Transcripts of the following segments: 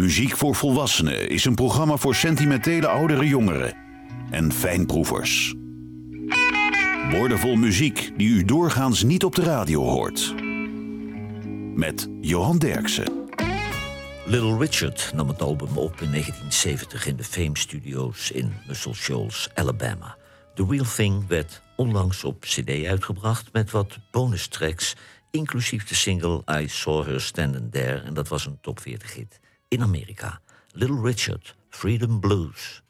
Muziek voor Volwassenen is een programma voor sentimentele oudere jongeren en fijnproevers. Woordenvol muziek die u doorgaans niet op de radio hoort. Met Johan Derksen. Little Richard nam het album op in 1970 in de Fame Studios in Muscle Shoals, Alabama. The Real Thing werd onlangs op CD uitgebracht met wat bonus tracks, inclusief de single I Saw Her Standing There, en dat was een top 40 hit. in Amerika. Little Richard, Freedom Blues.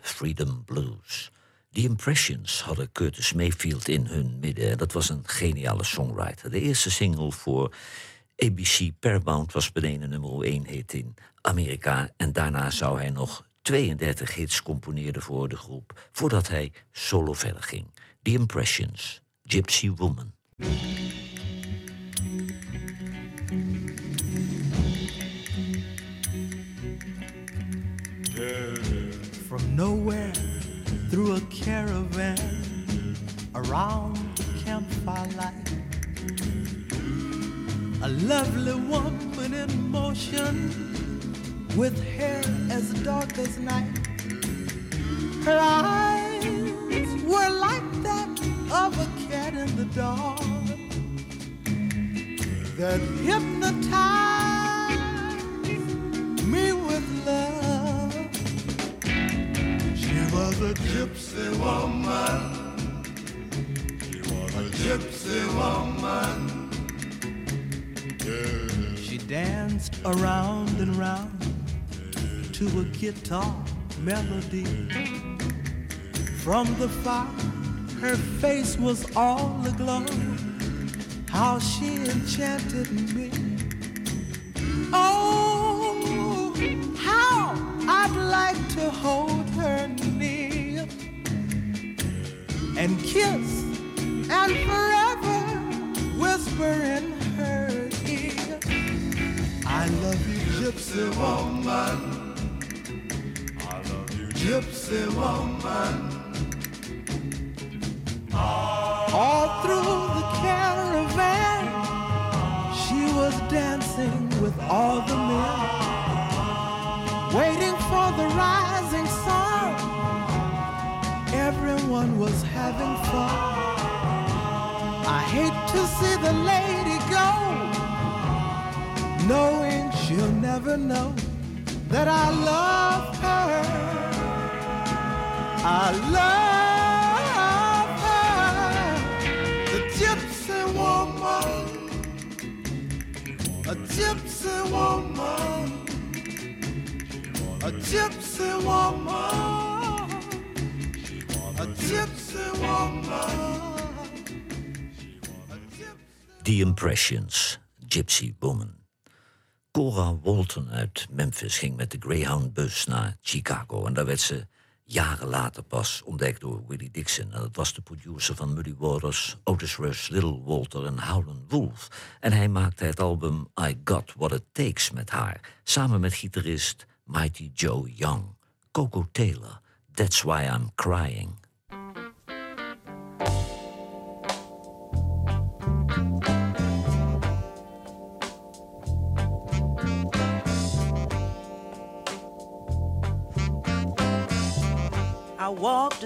Freedom Blues. The Impressions hadden Curtis Mayfield in hun midden. En dat was een geniale songwriter. De eerste single voor ABC Paramount was beneden nummer 1 hit in Amerika. En daarna zou hij nog 32 hits componeren voor de groep. Voordat hij solo verder ging. The Impressions, Gypsy Woman. from nowhere through a caravan around campfire light. A lovely woman in motion with hair as dark as night. Her eyes were like that of a cat in the dark that hypnotized me with love was a gypsy woman. She was a gypsy woman. She danced around and round to a guitar melody. From the fire, her face was all aglow. How she enchanted me. Oh, how I'd like to hold her and kiss and forever whisper in her ear. I love you, gypsy woman. I love you, gypsy woman. All through the caravan, she was dancing with all the men, waiting for the rising sun everyone was having fun. I hate to see the lady go, knowing she'll never know that I love her. I love her, the gypsy woman, a gypsy woman, a gypsy woman. The Impressions, Gypsy Woman. Cora Walton uit Memphis ging met de Greyhound-bus naar Chicago. En daar werd ze jaren later pas ontdekt door Willie Dixon. En dat was de producer van Muddy Waters, Otis Rush, Little Walter en Howlin' Wolf. En hij maakte het album I Got What It Takes met haar. Samen met gitarist Mighty Joe Young, Coco Taylor, That's Why I'm Crying...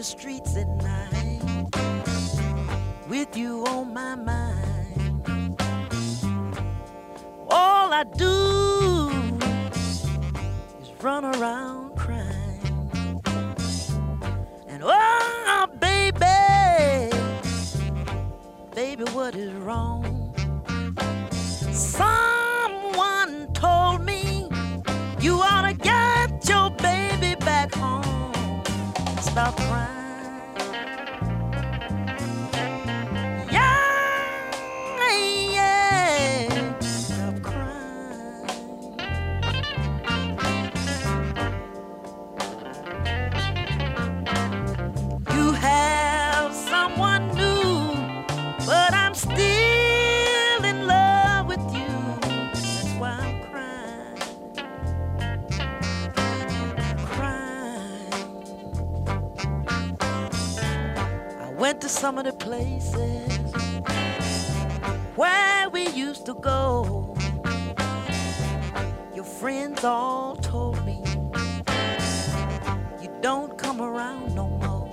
the streets at night with you on my mind. All I do is run around crying. And oh, baby, baby, what is wrong? Some stop crying. to some of the places where we used to go. Your friends all told me you don't come around no more.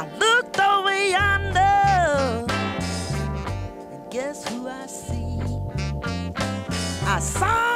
I looked over yonder, and guess who I see? I saw.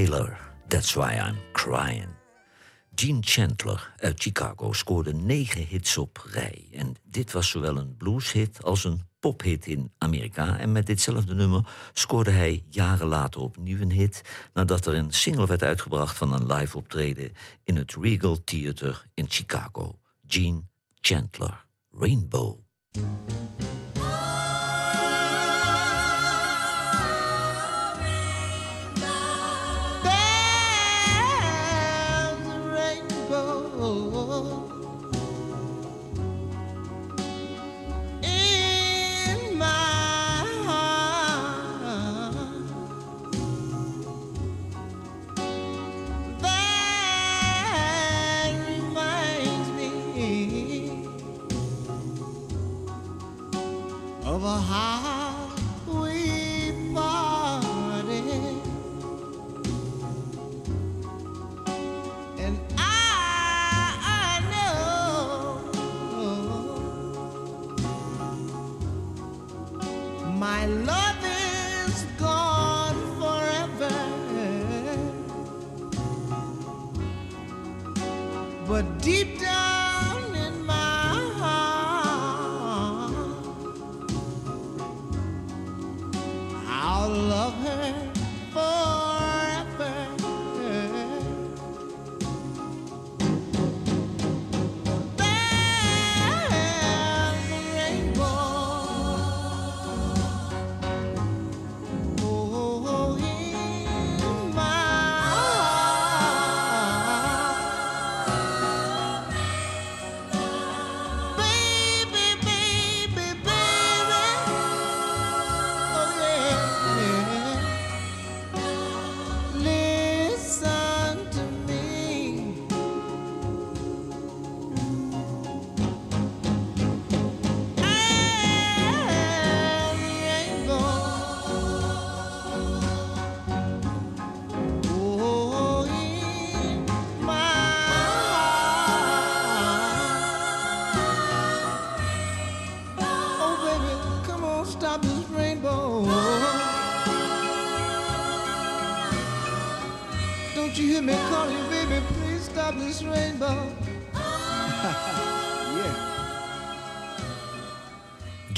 Taylor, That's Why I'm Crying. Gene Chandler uit Chicago scoorde negen hits op rij. En dit was zowel een blueshit als een pophit in Amerika. En met ditzelfde nummer scoorde hij jaren later opnieuw een hit... nadat er een single werd uitgebracht van een live optreden... in het Regal Theater in Chicago. Gene Chandler, Rainbow.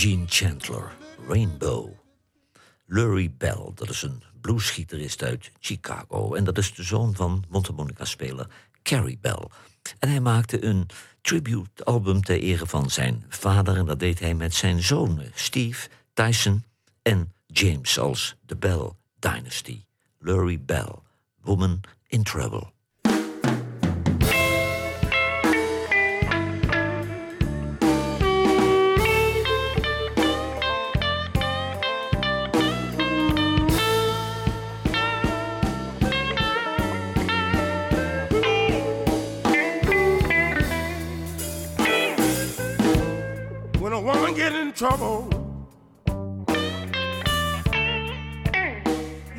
Gene Chandler, Rainbow. Lurie Bell, dat is een bluesgitarist uit Chicago. En dat is de zoon van mondharmonica-speler Carrie Bell. En hij maakte een tribute-album ter ere van zijn vader. En dat deed hij met zijn zonen Steve, Tyson en James als de Bell Dynasty. Lurie Bell, Woman in Trouble. trouble. You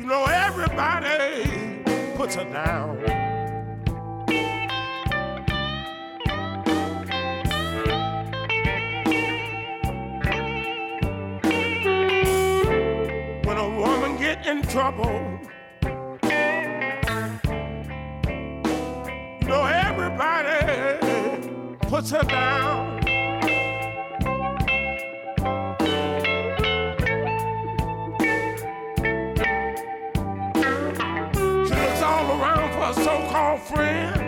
know, everybody puts her down. When a woman get in trouble, you know, everybody puts her down. friend.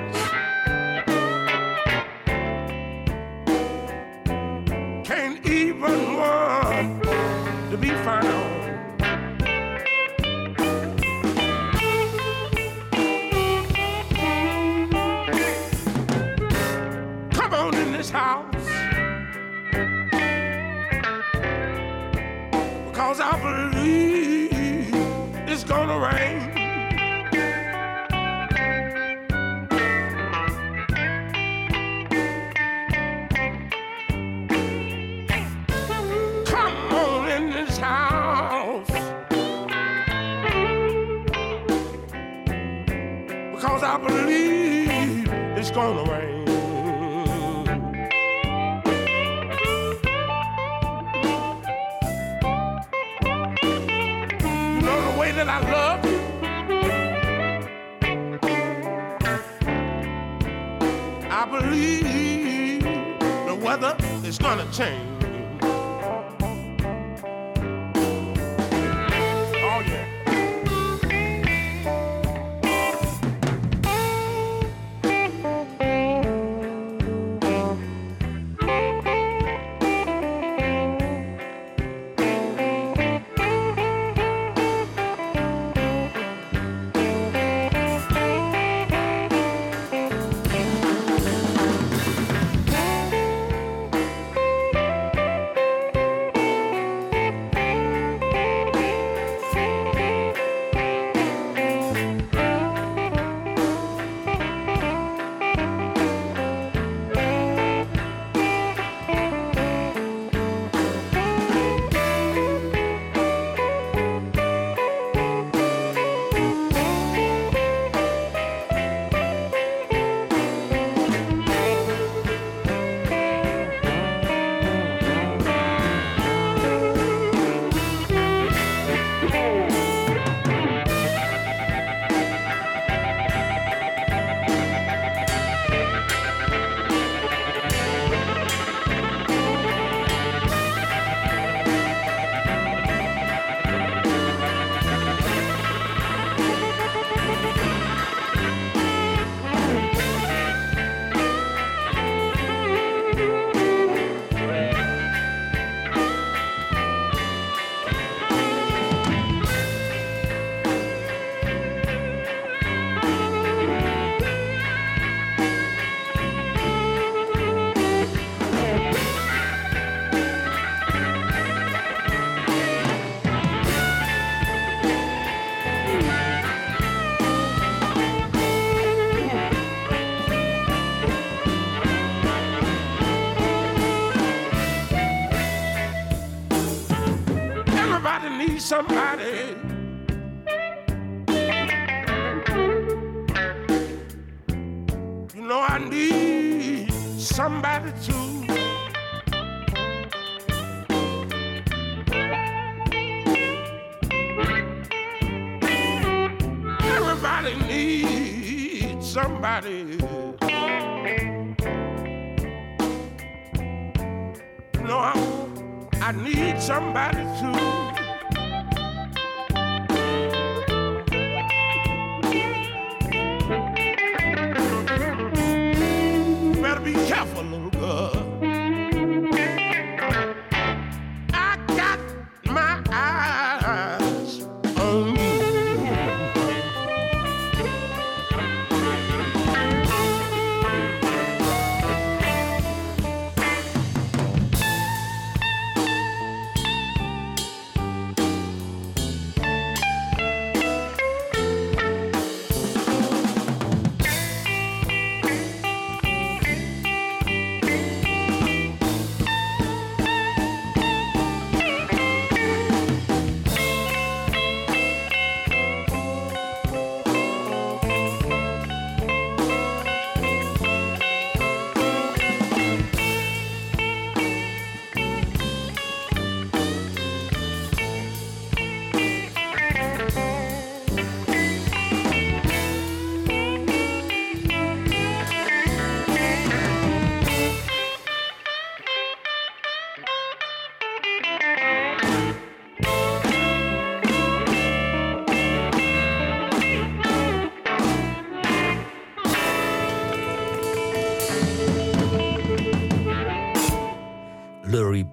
somebody. You know, I need somebody too. Everybody needs somebody. You know, I, I need somebody too. for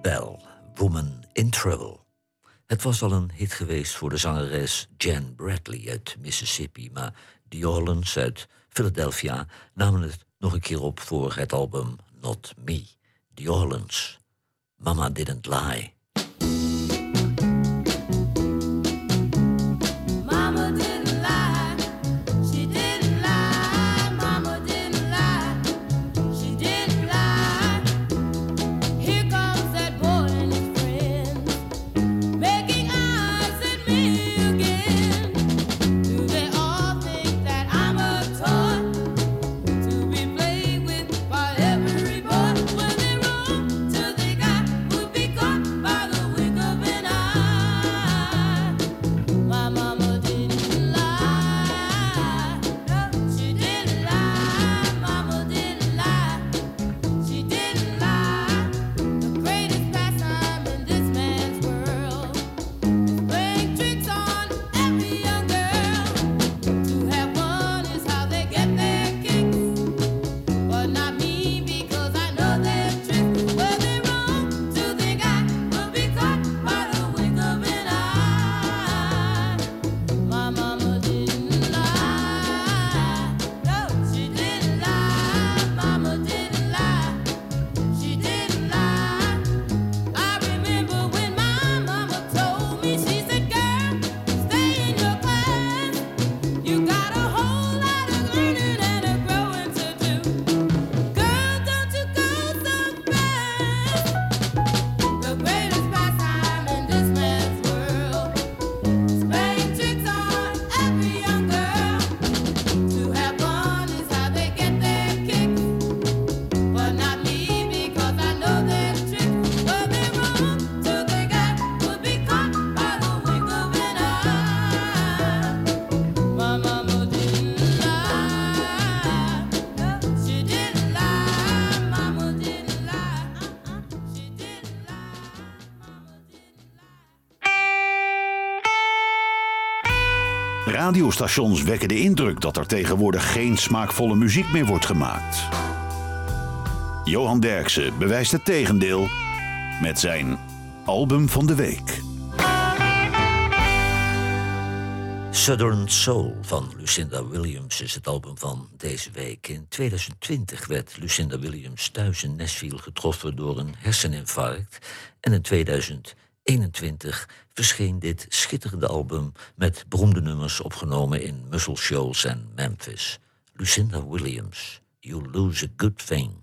Bell, Woman in Trouble. Het was al een hit geweest voor de zangeres Jan Bradley uit Mississippi, maar The Orleans uit Philadelphia namen het nog een keer op voor het album Not Me, The Orleans. Mama Didn't Lie. radiostations wekken de indruk dat er tegenwoordig geen smaakvolle muziek meer wordt gemaakt. Johan Derksen bewijst het tegendeel met zijn album van de week. Southern Soul van Lucinda Williams is het album van deze week. In 2020 werd Lucinda Williams thuis in Nashville getroffen door een herseninfarct. En in 2000 21 verscheen dit schitterende album met beroemde nummers opgenomen in Muscle Shoals en Memphis. Lucinda Williams, You Lose a Good Thing.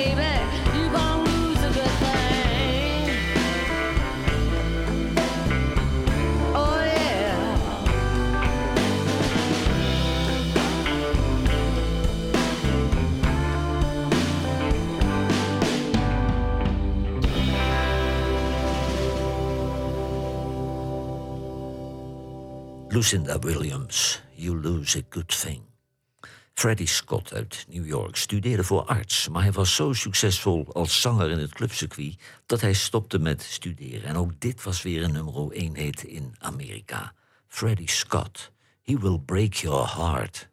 Lucinda Williams, You Lose a Good Thing. Freddie Scott uit New York studeerde voor arts, maar hij was zo succesvol als zanger in het clubcircuit dat hij stopte met studeren. En ook dit was weer een nummer 1 hit in Amerika. Freddie Scott, He Will Break Your Heart.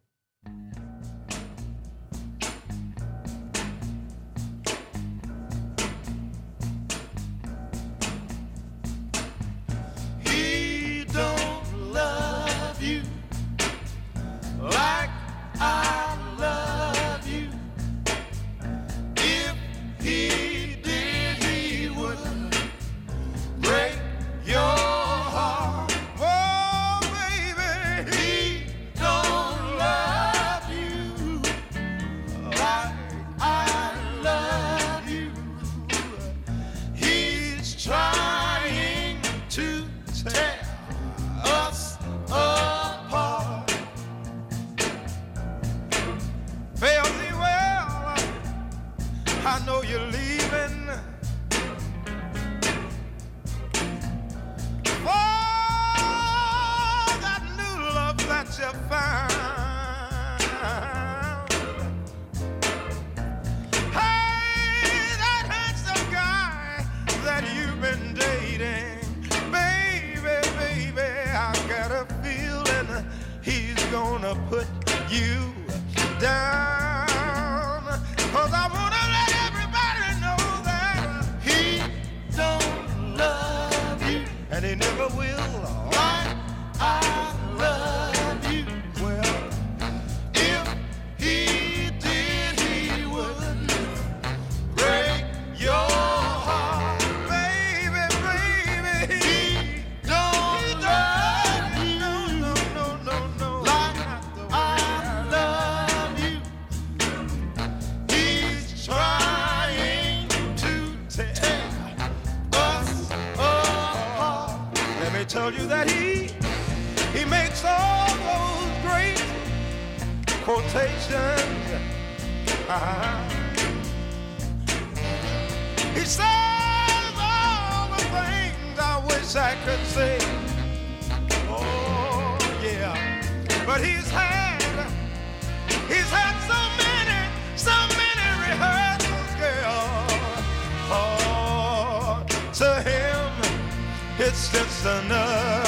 temptations. Uh-huh. He says all the things I wish I could say. Oh, yeah. But he's had, he's had so many, so many rehearsals, girl. Oh, to him, it's just enough.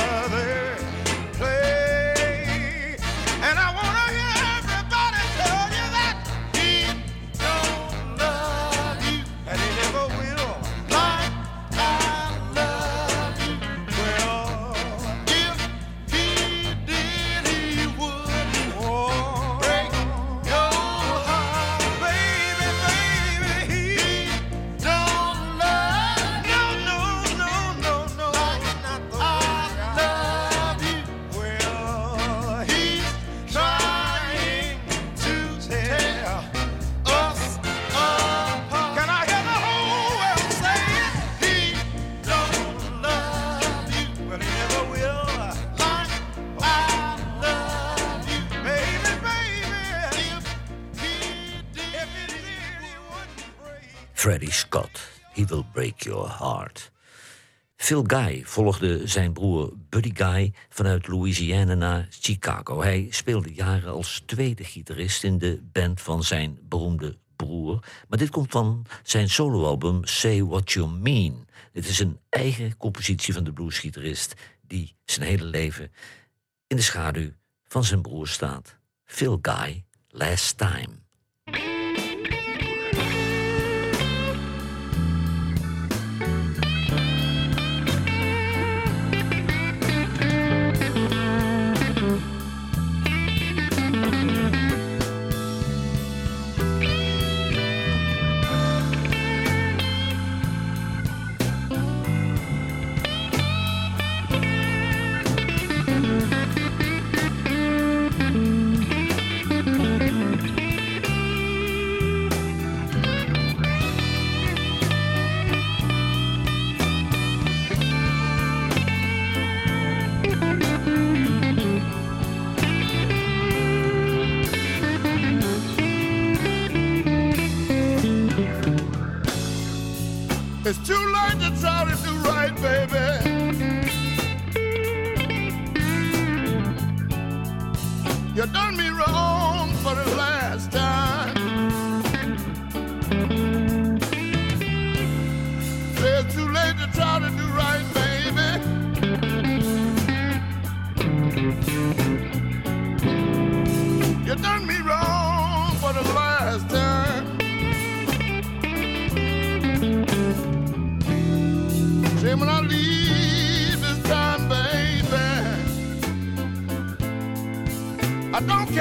Phil Guy volgde zijn broer Buddy Guy vanuit Louisiana naar Chicago. Hij speelde jaren als tweede gitarist in de band van zijn beroemde broer. Maar dit komt van zijn soloalbum Say What You Mean. Dit is een eigen compositie van de bluesgitarist die zijn hele leven in de schaduw van zijn broer staat. Phil Guy, Last Time.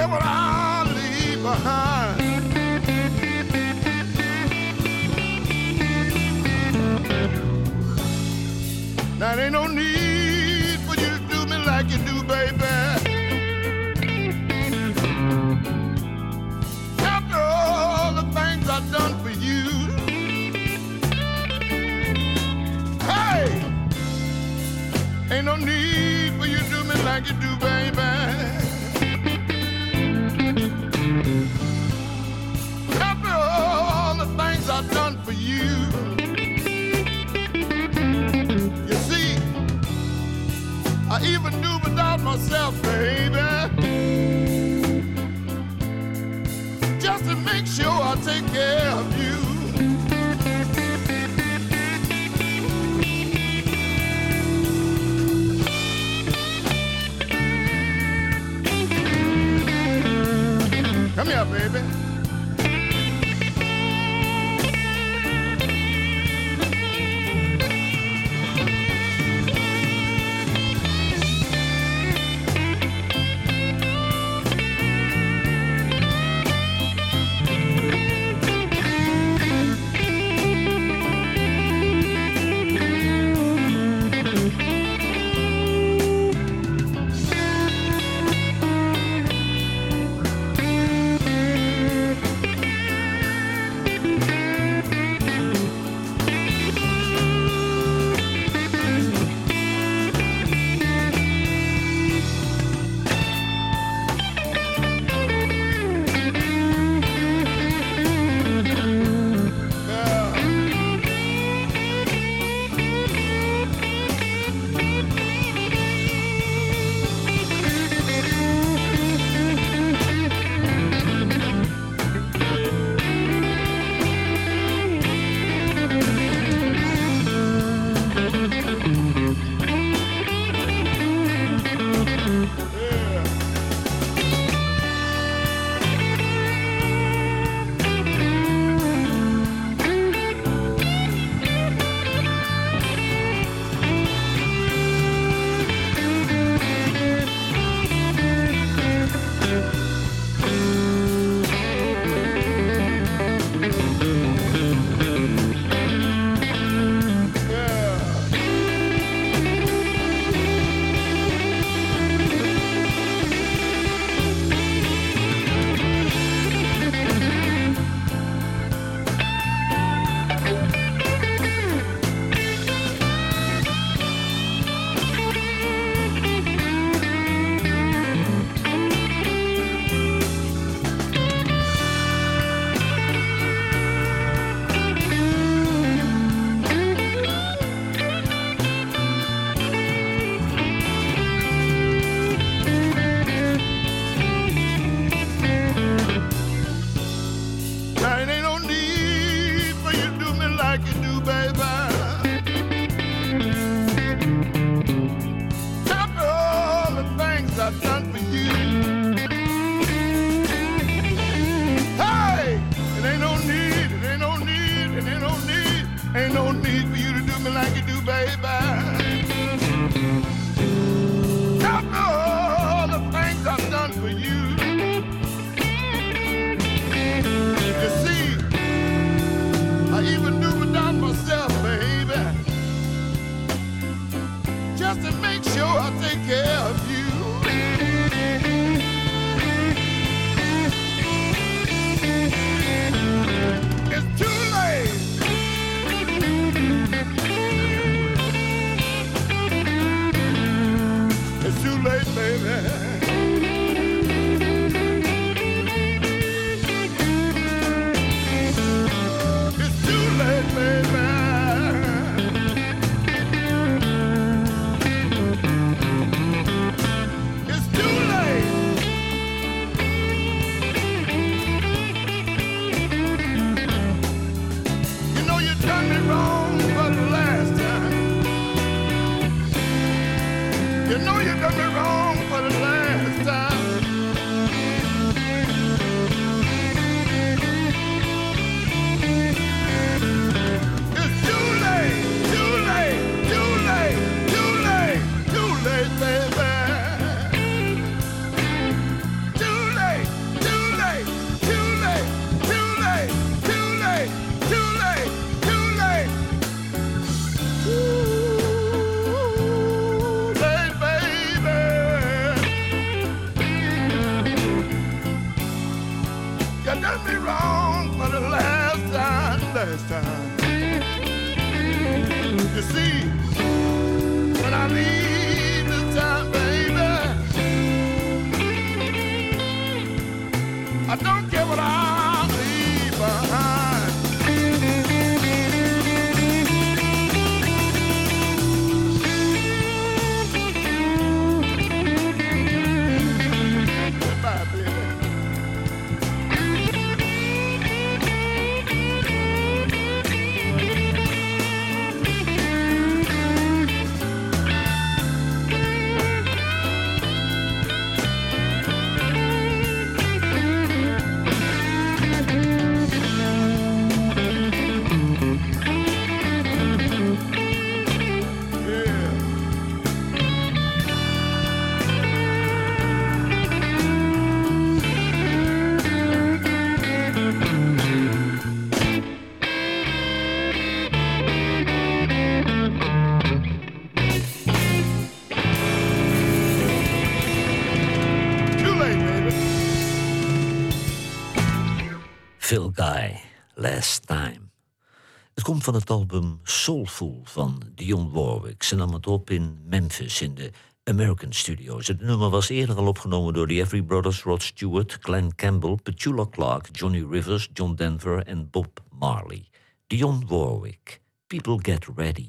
what I van het album Soulful van Dionne Warwick. Ze nam het op in Memphis in de American Studios. Het nummer was eerder al opgenomen door de Every Brothers, Rod Stewart, Glenn Campbell, Petula Clark, Johnny Rivers, John Denver en Bob Marley. Dionne Warwick, People Get Ready.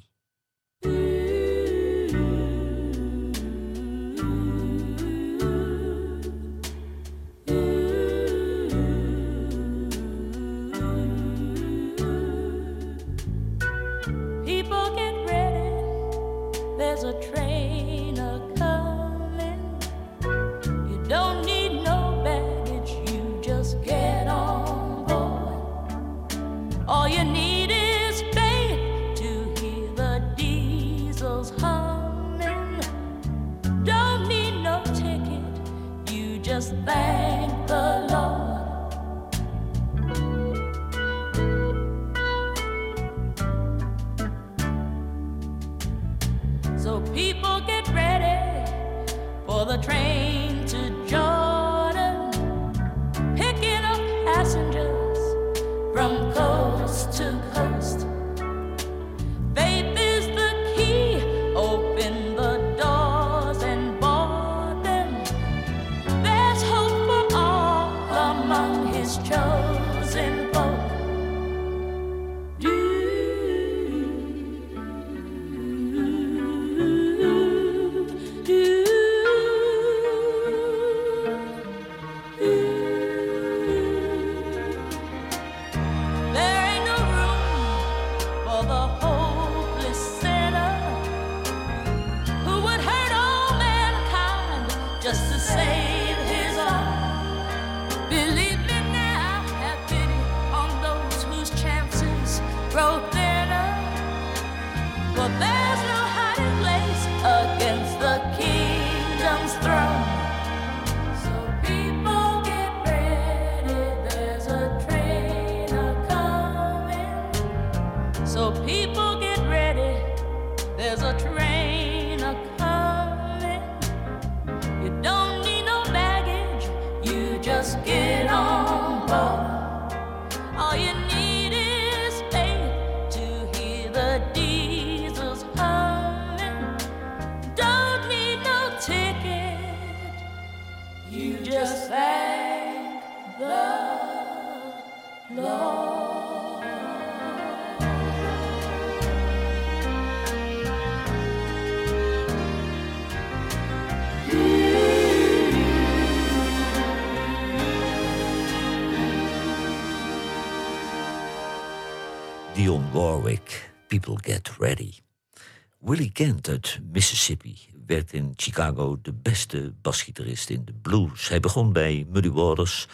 thank the Lord. Will Get Ready. Willie Kent uit Mississippi werd in Chicago de beste basgitarist in de blues. Hij begon bij Muddy Waters,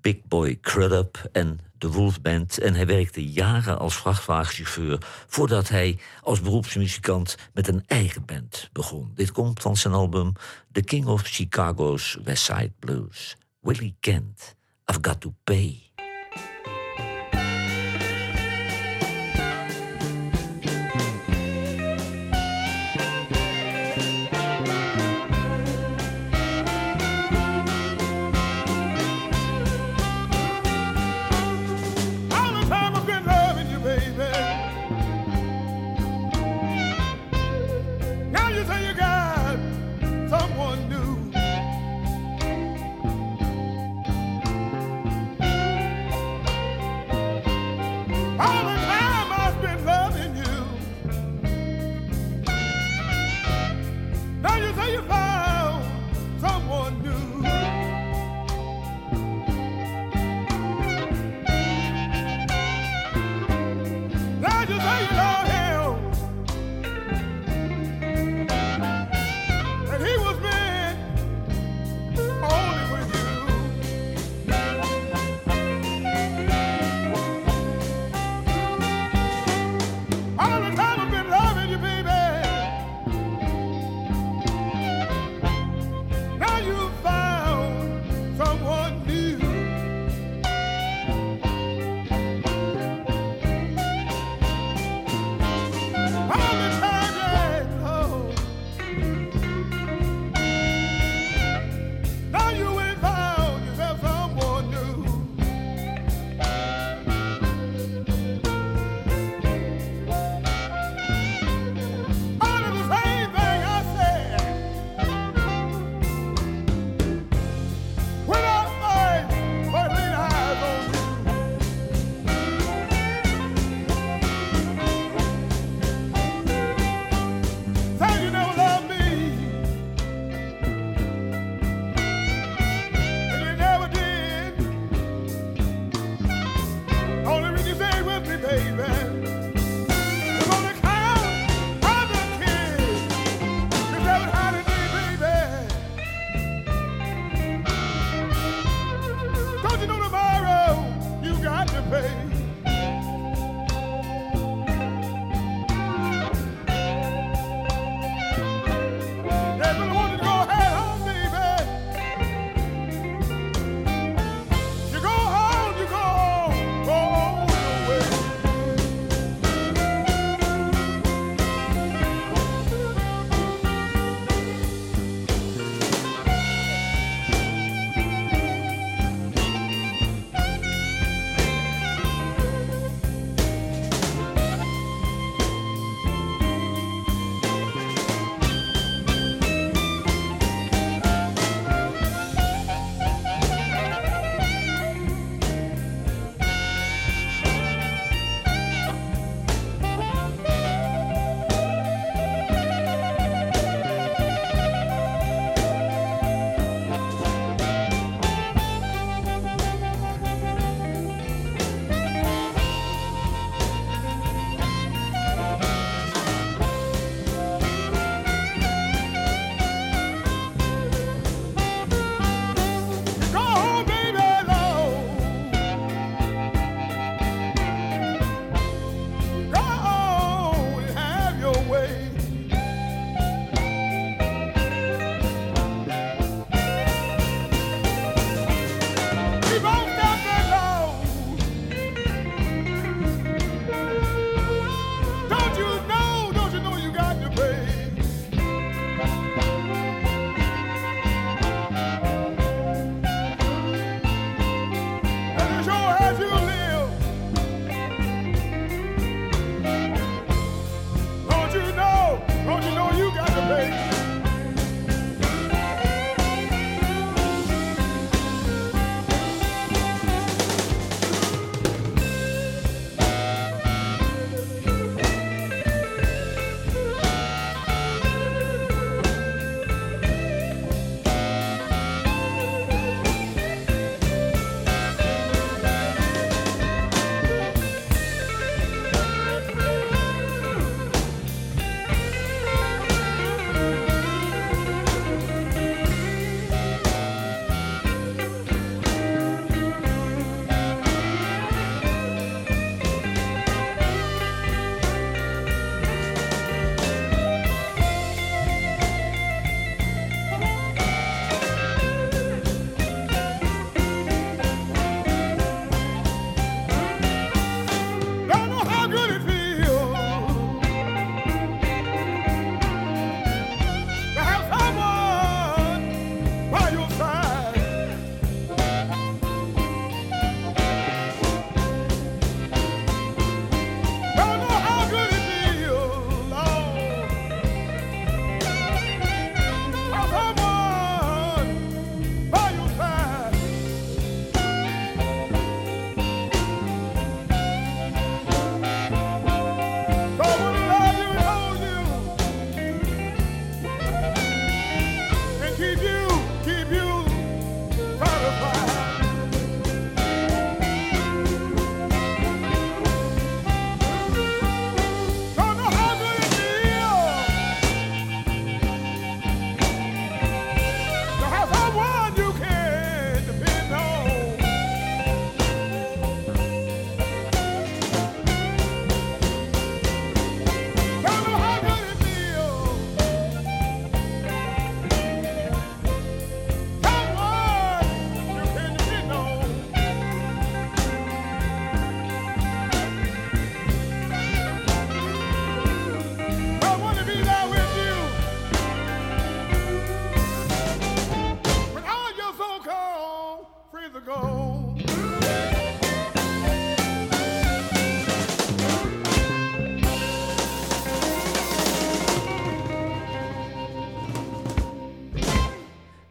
Big Boy Crudup en The Wolf Band. En hij werkte jaren als vrachtwagenchauffeur voordat hij als beroepsmuzikant met een eigen band begon. Dit komt van zijn album The King of Chicago's West Side Blues. Willie Kent, I've Got to Pay.